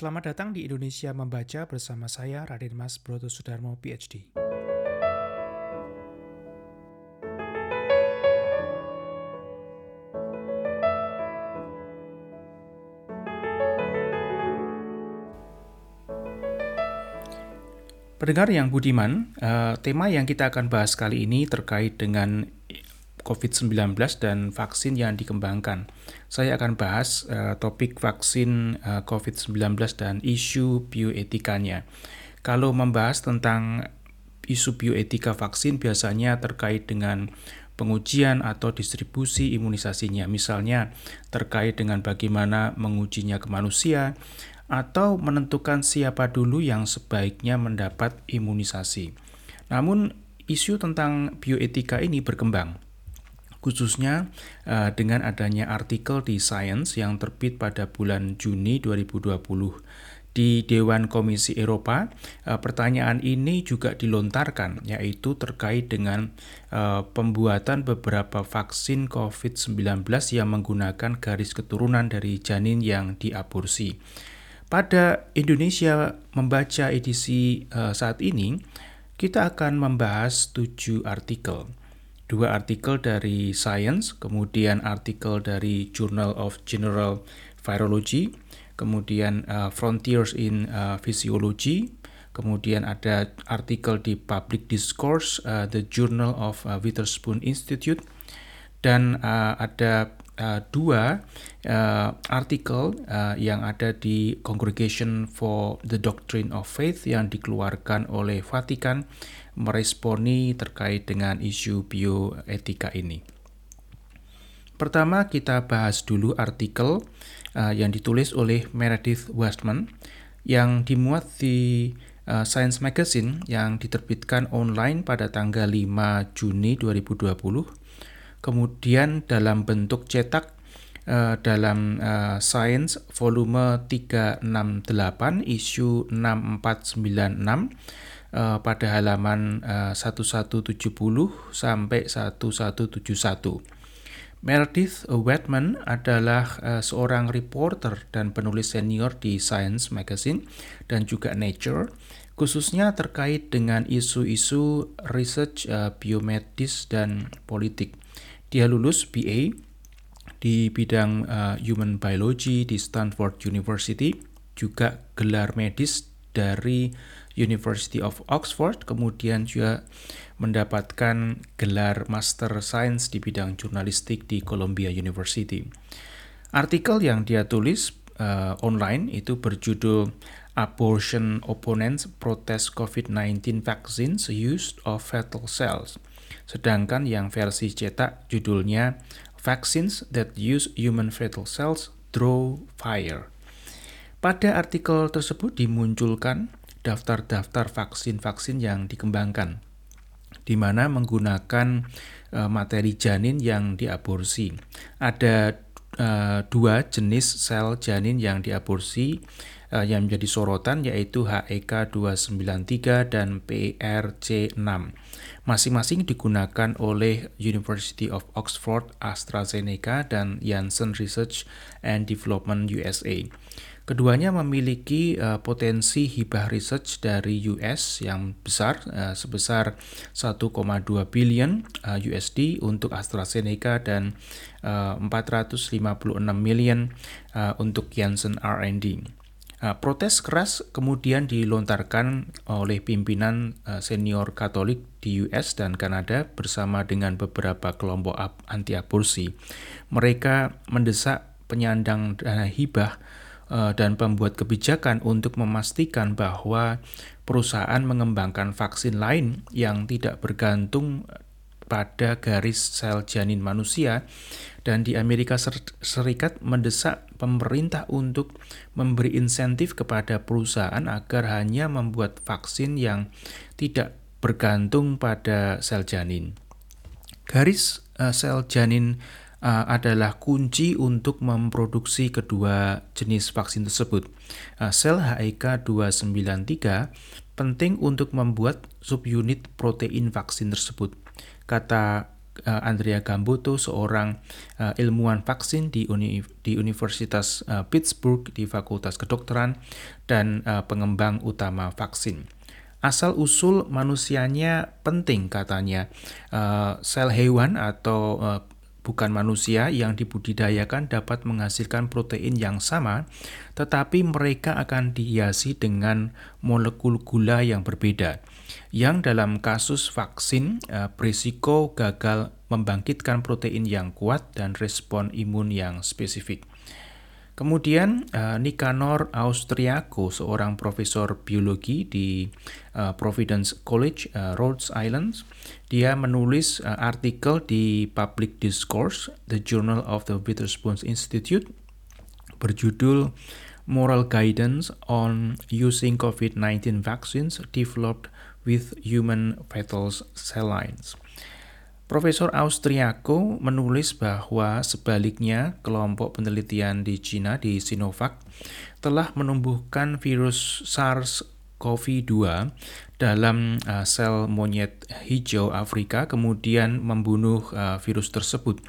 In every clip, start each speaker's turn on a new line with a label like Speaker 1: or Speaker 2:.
Speaker 1: Selamat datang di Indonesia Membaca bersama saya Raden Mas Broto Sudarmo PhD. Pendengar yang budiman, uh, tema yang kita akan bahas kali ini terkait dengan COVID-19 dan vaksin yang dikembangkan. Saya akan bahas uh, topik vaksin uh, COVID-19 dan isu bioetikanya. Kalau membahas tentang isu bioetika vaksin biasanya terkait dengan pengujian atau distribusi imunisasinya, misalnya terkait dengan bagaimana mengujinya ke manusia, atau menentukan siapa dulu yang sebaiknya mendapat imunisasi. Namun, isu tentang bioetika ini berkembang, khususnya uh, dengan adanya artikel di Science yang terbit pada bulan Juni 2020 di Dewan Komisi Eropa, uh, pertanyaan ini juga dilontarkan, yaitu terkait dengan uh, pembuatan beberapa vaksin COVID-19 yang menggunakan garis keturunan dari janin yang diaborsi. Pada Indonesia membaca edisi saat ini, kita akan membahas tujuh artikel. Dua artikel dari Science, kemudian artikel dari Journal of General Virology, kemudian uh, Frontiers in uh, Physiology, kemudian ada artikel di Public Discourse, uh, The Journal of uh, Witherspoon Institute, dan uh, ada uh, dua uh, artikel uh, yang ada di Congregation for the Doctrine of Faith yang dikeluarkan oleh Vatikan meresponi terkait dengan isu bioetika ini. Pertama kita bahas dulu artikel uh, yang ditulis oleh Meredith Westman yang dimuat di uh, Science Magazine yang diterbitkan online pada tanggal 5 Juni 2020 kemudian dalam bentuk cetak uh, dalam uh, Science volume 368 isu 6496 uh, pada halaman uh, 1170 sampai 1171. Meredith Wetman adalah uh, seorang reporter dan penulis senior di Science Magazine dan juga Nature, khususnya terkait dengan isu-isu research uh, biomedis dan politik. Dia lulus BA di bidang uh, Human Biology di Stanford University, juga gelar medis dari University of Oxford, kemudian juga mendapatkan gelar Master Science di bidang jurnalistik di Columbia University. Artikel yang dia tulis uh, online itu berjudul Abortion Opponents Protest COVID-19 Vaccines Use of Fetal Cells Sedangkan yang versi cetak judulnya Vaccines that use human fetal cells draw fire. Pada artikel tersebut dimunculkan daftar-daftar vaksin-vaksin yang dikembangkan di mana menggunakan uh, materi janin yang diaborsi. Ada uh, dua jenis sel janin yang diaborsi uh, yang menjadi sorotan yaitu HEK 293 dan PRC6. Masing-masing digunakan oleh University of Oxford, AstraZeneca, dan Janssen Research and Development USA. Keduanya memiliki uh, potensi hibah research dari US yang besar uh, sebesar 1,2 billion uh, USD untuk AstraZeneca dan uh, 456 million uh, untuk Janssen R&D. Nah, protes keras kemudian dilontarkan oleh pimpinan uh, senior Katolik di US dan Kanada bersama dengan beberapa kelompok anti aborsi. Mereka mendesak penyandang dana hibah uh, dan pembuat kebijakan untuk memastikan bahwa perusahaan mengembangkan vaksin lain yang tidak bergantung pada garis sel janin manusia dan di Amerika Serikat mendesak pemerintah untuk memberi insentif kepada perusahaan agar hanya membuat vaksin yang tidak bergantung pada sel janin. Garis uh, sel janin uh, adalah kunci untuk memproduksi kedua jenis vaksin tersebut. Uh, sel HEK 293 penting untuk membuat subunit protein vaksin tersebut. Kata uh, Andrea Gamboto, seorang ilmuwan vaksin di, uni di Universitas Pittsburgh di Fakultas Kedokteran dan pengembang utama vaksin. Asal usul manusianya penting katanya. Sel hewan atau bukan manusia yang dibudidayakan dapat menghasilkan protein yang sama, tetapi mereka akan dihiasi dengan molekul gula yang berbeda, yang dalam kasus vaksin eh, berisiko gagal membangkitkan protein yang kuat dan respon imun yang spesifik. Kemudian uh, Nicanor Austriaco, seorang profesor biologi di uh, Providence College, uh, Rhode Island, dia menulis uh, artikel di Public Discourse, The Journal of the Witherspoon Institute, berjudul Moral Guidance on Using COVID-19 Vaccines Developed with Human Fetal Cell Lines. Profesor Austriaco menulis bahwa sebaliknya kelompok penelitian di Cina di Sinovac telah menumbuhkan virus SARS-CoV-2 dalam uh, sel monyet hijau Afrika kemudian membunuh uh, virus tersebut.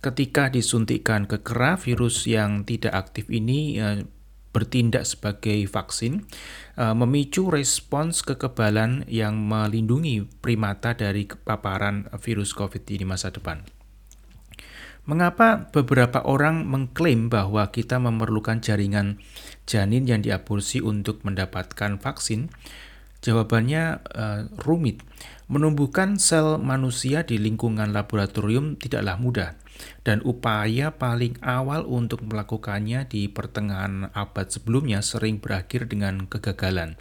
Speaker 1: Ketika disuntikkan ke kera, virus yang tidak aktif ini uh, bertindak sebagai vaksin, uh, memicu respons kekebalan yang melindungi primata dari paparan virus COVID di masa depan. Mengapa beberapa orang mengklaim bahwa kita memerlukan jaringan janin yang diaborsi untuk mendapatkan vaksin? Jawabannya uh, rumit. Menumbuhkan sel manusia di lingkungan laboratorium tidaklah mudah dan upaya paling awal untuk melakukannya di pertengahan abad sebelumnya sering berakhir dengan kegagalan.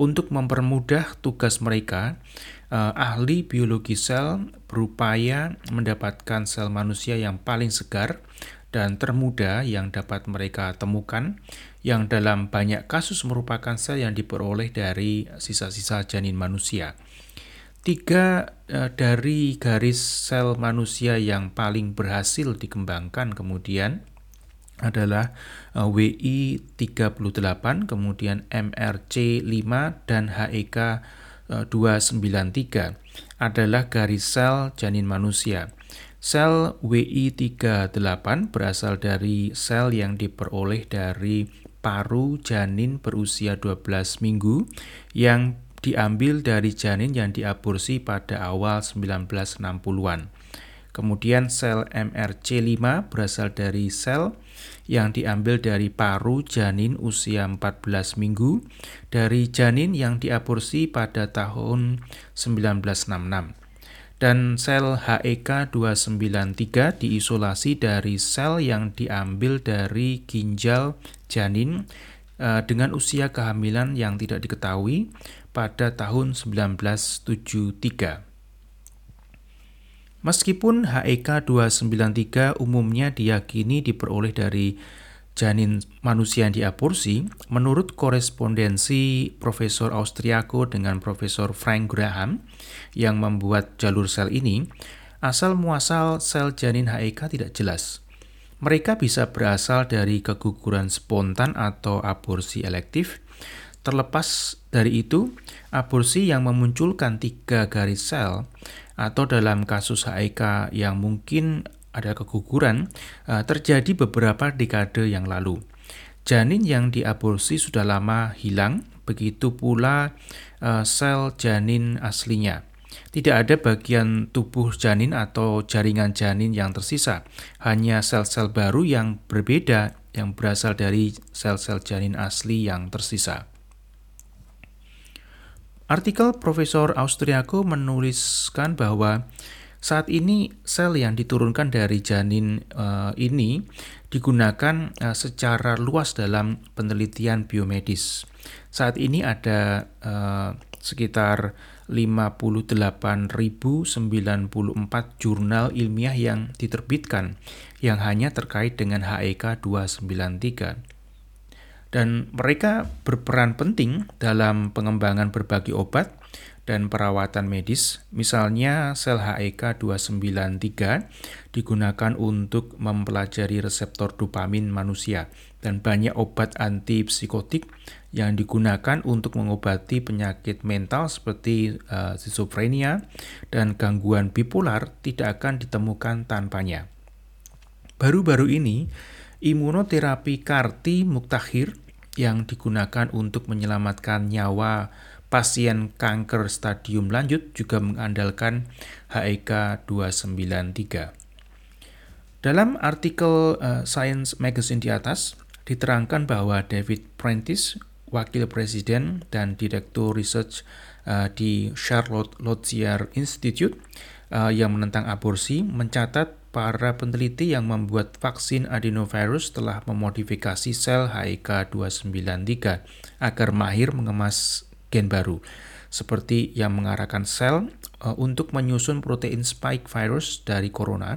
Speaker 1: Untuk mempermudah tugas mereka, eh, ahli biologi sel berupaya mendapatkan sel manusia yang paling segar dan termuda yang dapat mereka temukan, yang dalam banyak kasus merupakan sel yang diperoleh dari sisa-sisa janin manusia. Tiga uh, dari garis sel manusia yang paling berhasil dikembangkan kemudian adalah uh, WI38, kemudian MRC5 dan HEK uh, 293 adalah garis sel janin manusia. Sel WI38 berasal dari sel yang diperoleh dari paru janin berusia 12 minggu yang diambil dari janin yang diaborsi pada awal 1960-an. Kemudian sel MRC5 berasal dari sel yang diambil dari paru janin usia 14 minggu dari janin yang diaborsi pada tahun 1966. Dan sel HEK 293 diisolasi dari sel yang diambil dari ginjal janin eh, dengan usia kehamilan yang tidak diketahui pada tahun 1973. Meskipun HEK 293 umumnya diyakini diperoleh dari janin manusia yang diaborsi, menurut korespondensi Profesor Austriaco dengan Profesor Frank Graham yang membuat jalur sel ini, asal muasal sel janin HEK tidak jelas. Mereka bisa berasal dari keguguran spontan atau aborsi elektif, Terlepas dari itu, aborsi yang memunculkan tiga garis sel atau dalam kasus HIK yang mungkin ada keguguran eh, terjadi beberapa dekade yang lalu. Janin yang diaborsi sudah lama hilang, begitu pula eh, sel janin aslinya. Tidak ada bagian tubuh janin atau jaringan janin yang tersisa, hanya sel-sel baru yang berbeda yang berasal dari sel-sel janin asli yang tersisa. Artikel Profesor Austriaco menuliskan bahwa saat ini sel yang diturunkan dari janin uh, ini digunakan uh, secara luas dalam penelitian biomedis. Saat ini ada uh, sekitar 58.094 jurnal ilmiah yang diterbitkan yang hanya terkait dengan HEK 293 dan mereka berperan penting dalam pengembangan berbagai obat dan perawatan medis. Misalnya sel HEK 293 digunakan untuk mempelajari reseptor dopamin manusia dan banyak obat antipsikotik yang digunakan untuk mengobati penyakit mental seperti uh, dan gangguan bipolar tidak akan ditemukan tanpanya. Baru-baru ini, imunoterapi karti muktahir yang digunakan untuk menyelamatkan nyawa pasien kanker stadium lanjut juga mengandalkan HEK 293. Dalam artikel uh, Science Magazine di atas, diterangkan bahwa David Prentice, wakil presiden dan direktur research uh, di Charlotte Lozier Institute uh, yang menentang aborsi, mencatat para peneliti yang membuat vaksin adenovirus telah memodifikasi sel HEK 293 agar mahir mengemas gen baru, seperti yang mengarahkan sel uh, untuk menyusun protein spike virus dari corona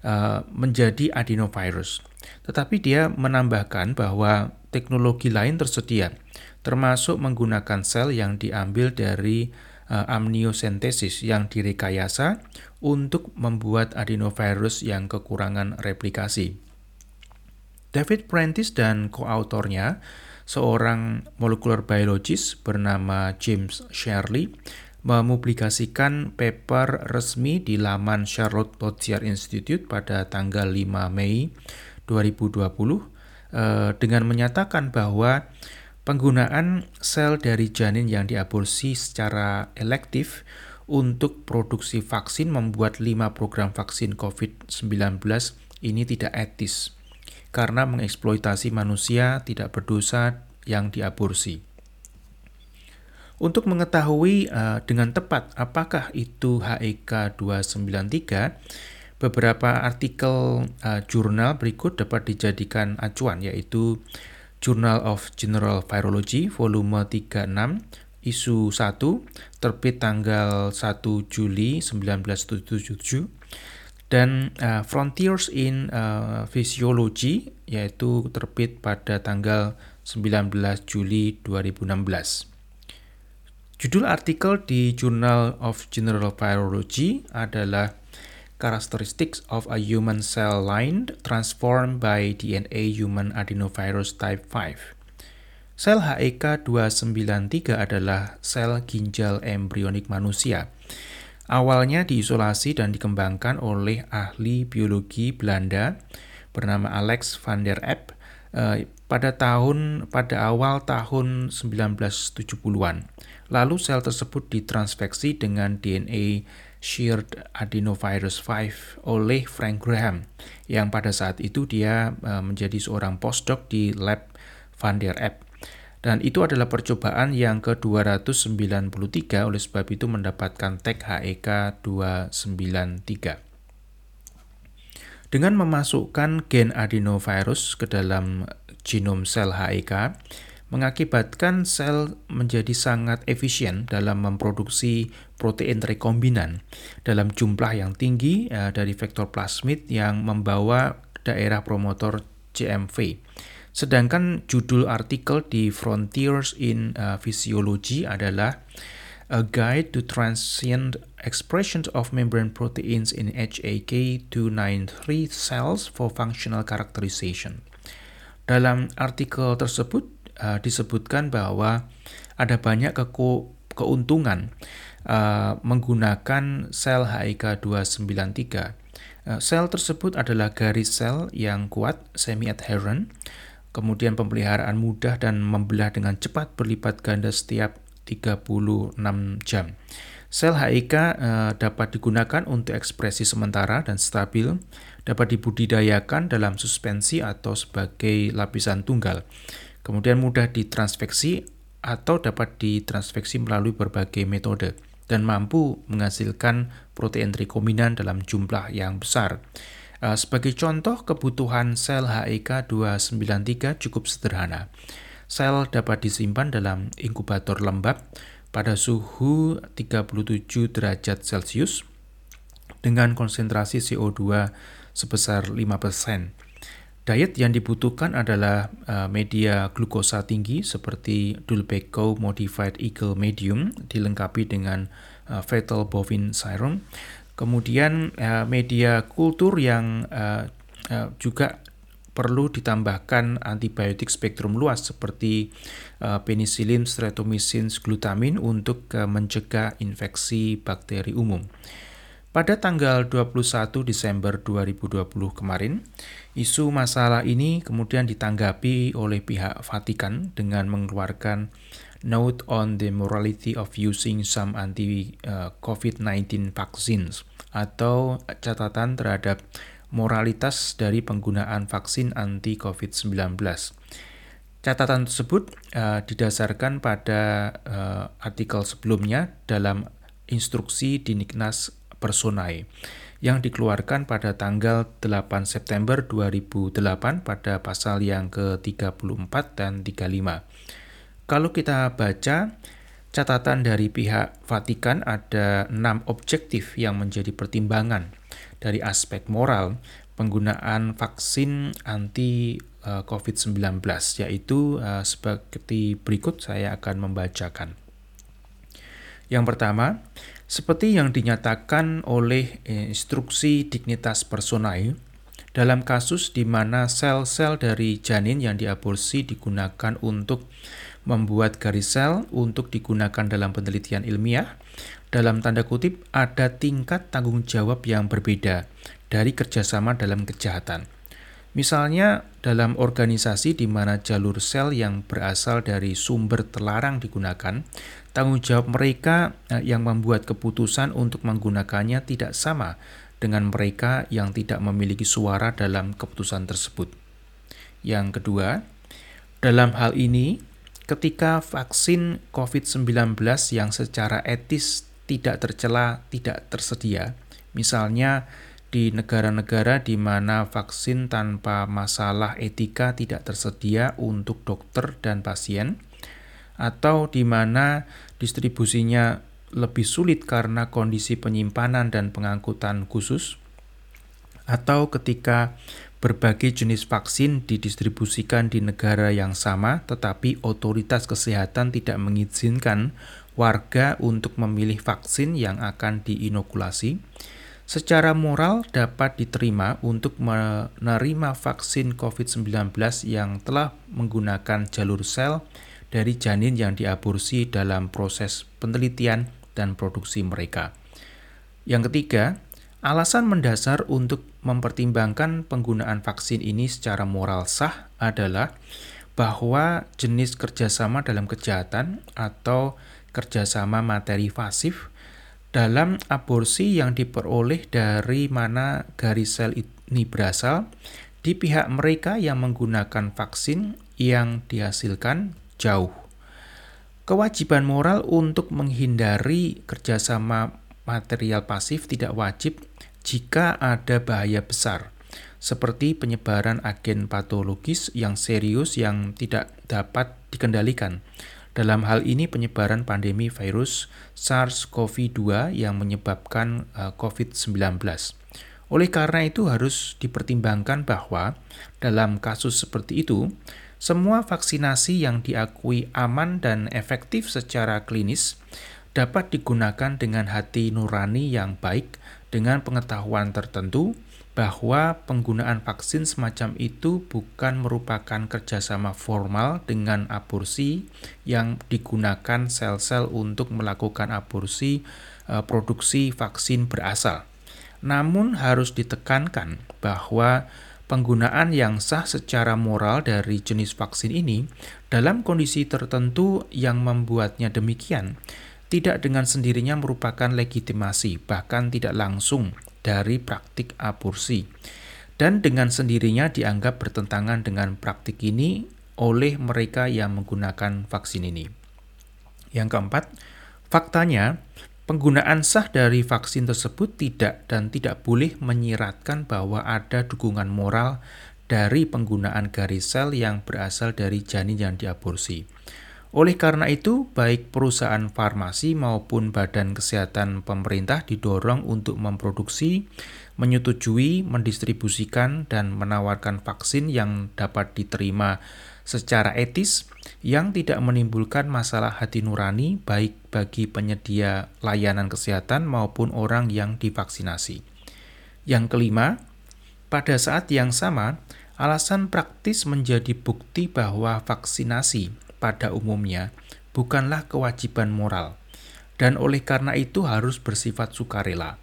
Speaker 1: uh, menjadi adenovirus. Tetapi dia menambahkan bahwa teknologi lain tersedia, termasuk menggunakan sel yang diambil dari uh, amniosentesis yang direkayasa untuk membuat adenovirus yang kekurangan replikasi. David Prentice dan koautornya, seorang molekular biologist bernama James Sherley, mempublikasikan paper resmi di laman Charlotte Lozier Institute pada tanggal 5 Mei 2020 eh, dengan menyatakan bahwa Penggunaan sel dari janin yang diaborsi secara elektif untuk produksi vaksin membuat lima program vaksin COVID-19 ini tidak etis karena mengeksploitasi manusia tidak berdosa yang diaborsi. Untuk mengetahui uh, dengan tepat apakah itu HEK 293, beberapa artikel uh, jurnal berikut dapat dijadikan acuan yaitu Journal of General Virology volume 36 isu 1 terbit tanggal 1 Juli 1977 dan uh, Frontiers in uh, Physiology yaitu terbit pada tanggal 19 Juli 2016. Judul artikel di Journal of General Virology adalah characteristics of a human cell line transformed by DNA human adenovirus type 5. Sel HEK 293 adalah sel ginjal embrionik manusia. Awalnya diisolasi dan dikembangkan oleh ahli biologi Belanda bernama Alex van der Epp eh, pada tahun pada awal tahun 1970-an. Lalu sel tersebut ditransfeksi dengan DNA shared adenovirus 5 oleh Frank Graham yang pada saat itu dia uh, menjadi seorang postdoc di lab Van der Epp. Dan itu adalah percobaan yang ke-293 oleh sebab itu mendapatkan tag HEK 293. Dengan memasukkan gen adenovirus ke dalam genom sel HEK, mengakibatkan sel menjadi sangat efisien dalam memproduksi protein rekombinan dalam jumlah yang tinggi uh, dari vektor plasmid yang membawa daerah promotor CMV. Sedangkan judul artikel di Frontiers in uh, Physiology adalah A Guide to Transient Expression of Membrane Proteins in HAK293 Cells for Functional Characterization. Dalam artikel tersebut, uh, disebutkan bahwa ada banyak keku, keuntungan uh, menggunakan sel HIK 293. Uh, sel tersebut adalah garis sel yang kuat, semi-adherent, kemudian pemeliharaan mudah dan membelah dengan cepat berlipat ganda setiap 36 jam. Sel HIK uh, dapat digunakan untuk ekspresi sementara dan stabil, dapat dibudidayakan dalam suspensi atau sebagai lapisan tunggal kemudian mudah ditransfeksi atau dapat ditransfeksi melalui berbagai metode dan mampu menghasilkan protein rekombinan dalam jumlah yang besar. Uh, sebagai contoh, kebutuhan sel HEK 293 cukup sederhana. Sel dapat disimpan dalam inkubator lembab pada suhu 37 derajat Celcius dengan konsentrasi CO2 sebesar 5%. Diet yang dibutuhkan adalah uh, media glukosa tinggi seperti Dulbeco Modified Eagle Medium dilengkapi dengan uh, fetal bovine serum. Kemudian uh, media kultur yang juga perlu ditambahkan antibiotik spektrum luas seperti penicillin, streptomycin, glutamin untuk mencegah infeksi bakteri umum. Pada tanggal 21 Desember 2020 kemarin, isu masalah ini kemudian ditanggapi oleh pihak Vatikan dengan mengeluarkan Note on the Morality of Using Some Anti-COVID-19 Vaccines atau catatan terhadap moralitas dari penggunaan vaksin anti-COVID-19. Catatan tersebut uh, didasarkan pada uh, artikel sebelumnya dalam instruksi Diniknas personae yang dikeluarkan pada tanggal 8 September 2008 pada pasal yang ke-34 dan 35. Kalau kita baca catatan dari pihak Vatikan ada enam objektif yang menjadi pertimbangan dari aspek moral penggunaan vaksin anti eh, COVID-19 yaitu eh, seperti berikut saya akan membacakan. Yang pertama, seperti yang dinyatakan oleh eh, instruksi dignitas personae, dalam kasus di mana sel-sel dari janin yang diaborsi digunakan untuk membuat garis sel untuk digunakan dalam penelitian ilmiah, dalam tanda kutip ada tingkat tanggung jawab yang berbeda dari kerjasama dalam kejahatan. Misalnya dalam organisasi di mana jalur sel yang berasal dari sumber terlarang digunakan, tanggung jawab mereka eh, yang membuat keputusan untuk menggunakannya tidak sama dengan mereka yang tidak memiliki suara dalam keputusan tersebut. Yang kedua, dalam hal ini, ketika vaksin COVID-19 yang secara etis tidak tercela tidak tersedia, misalnya di negara-negara di mana vaksin tanpa masalah etika tidak tersedia untuk dokter dan pasien, atau di mana distribusinya lebih sulit karena kondisi penyimpanan dan pengangkutan khusus, atau ketika berbagai jenis vaksin didistribusikan di negara yang sama, tetapi otoritas kesehatan tidak mengizinkan warga untuk memilih vaksin yang akan diinokulasi secara moral dapat diterima untuk menerima vaksin COVID-19 yang telah menggunakan jalur sel dari janin yang diaborsi dalam proses penelitian dan produksi mereka. Yang ketiga, alasan mendasar untuk mempertimbangkan penggunaan vaksin ini secara moral sah adalah bahwa jenis kerjasama dalam kejahatan atau kerjasama materi pasif dalam aborsi yang diperoleh dari mana garis sel ini berasal di pihak mereka yang menggunakan vaksin yang dihasilkan jauh. Kewajiban moral untuk menghindari kerjasama material pasif tidak wajib jika ada bahaya besar, seperti penyebaran agen patologis yang serius yang tidak dapat dikendalikan, dalam hal ini penyebaran pandemi virus SARS-CoV-2 yang menyebabkan uh, COVID-19. Oleh karena itu harus dipertimbangkan bahwa dalam kasus seperti itu, semua vaksinasi yang diakui aman dan efektif secara klinis dapat digunakan dengan hati nurani yang baik dengan pengetahuan tertentu bahwa penggunaan vaksin semacam itu bukan merupakan kerjasama formal dengan aborsi yang digunakan sel-sel untuk melakukan aborsi e, produksi vaksin berasal. Namun harus ditekankan bahwa penggunaan yang sah secara moral dari jenis vaksin ini dalam kondisi tertentu yang membuatnya demikian tidak dengan sendirinya merupakan legitimasi, bahkan tidak langsung dari praktik aborsi dan dengan sendirinya dianggap bertentangan dengan praktik ini oleh mereka yang menggunakan vaksin ini. Yang keempat, faktanya penggunaan sah dari vaksin tersebut tidak dan tidak boleh menyiratkan bahwa ada dukungan moral dari penggunaan garis sel yang berasal dari janin yang diaborsi. Oleh karena itu, baik perusahaan farmasi maupun badan kesehatan pemerintah didorong untuk memproduksi, menyetujui, mendistribusikan, dan menawarkan vaksin yang dapat diterima secara etis yang tidak menimbulkan masalah hati nurani baik bagi penyedia layanan kesehatan maupun orang yang divaksinasi. Yang kelima, pada saat yang sama, alasan praktis menjadi bukti bahwa vaksinasi pada umumnya bukanlah kewajiban moral, dan oleh karena itu harus bersifat sukarela.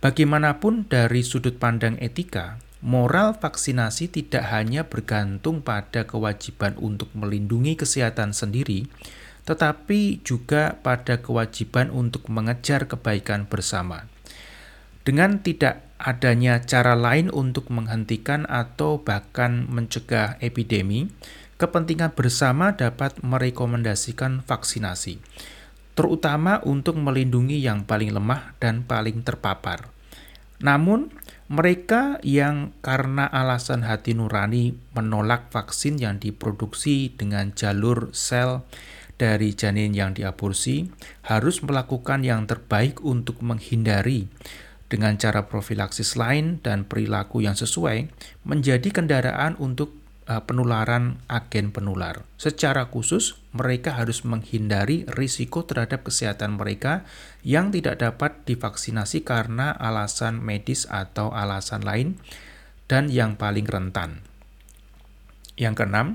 Speaker 1: Bagaimanapun, dari sudut pandang etika, moral vaksinasi tidak hanya bergantung pada kewajiban untuk melindungi kesehatan sendiri, tetapi juga pada kewajiban untuk mengejar kebaikan bersama. Dengan tidak adanya cara lain untuk menghentikan atau bahkan mencegah epidemi, kepentingan bersama dapat merekomendasikan vaksinasi, terutama untuk melindungi yang paling lemah dan paling terpapar. Namun, mereka yang karena alasan hati nurani menolak vaksin yang diproduksi dengan jalur sel dari janin yang diaborsi harus melakukan yang terbaik untuk menghindari dengan cara profilaksis lain dan perilaku yang sesuai menjadi kendaraan untuk penularan agen penular. Secara khusus, mereka harus menghindari risiko terhadap kesehatan mereka yang tidak dapat divaksinasi karena alasan medis atau alasan lain dan yang paling rentan. Yang keenam,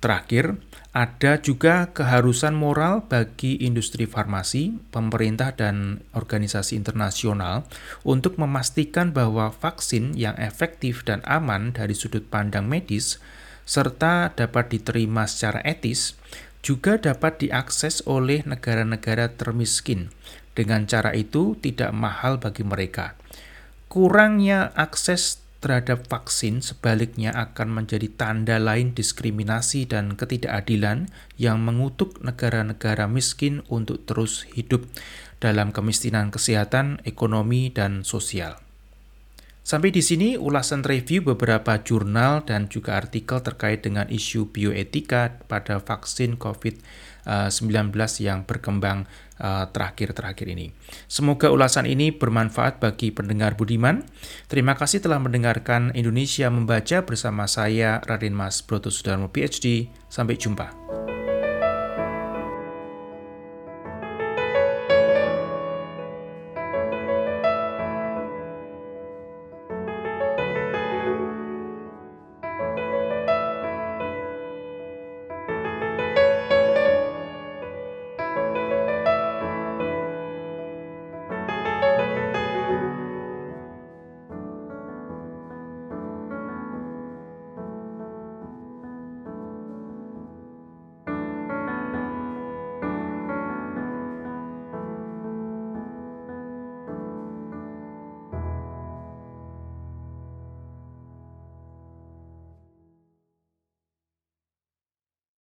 Speaker 1: terakhir, ada juga keharusan moral bagi industri farmasi, pemerintah, dan organisasi internasional untuk memastikan bahwa vaksin yang efektif dan aman dari sudut pandang medis serta dapat diterima secara etis juga dapat diakses oleh negara-negara termiskin. Dengan cara itu, tidak mahal bagi mereka. Kurangnya akses terhadap vaksin sebaliknya akan menjadi tanda lain diskriminasi dan ketidakadilan yang mengutuk negara-negara miskin untuk terus hidup dalam kemiskinan kesehatan, ekonomi, dan sosial. Sampai di sini ulasan review beberapa jurnal dan juga artikel terkait dengan isu bioetika pada vaksin COVID-19 yang berkembang uh, terakhir-terakhir ini. Semoga ulasan ini bermanfaat bagi pendengar Budiman. Terima kasih telah mendengarkan Indonesia Membaca bersama saya Raden Mas Broto Sudarmo PhD. Sampai jumpa.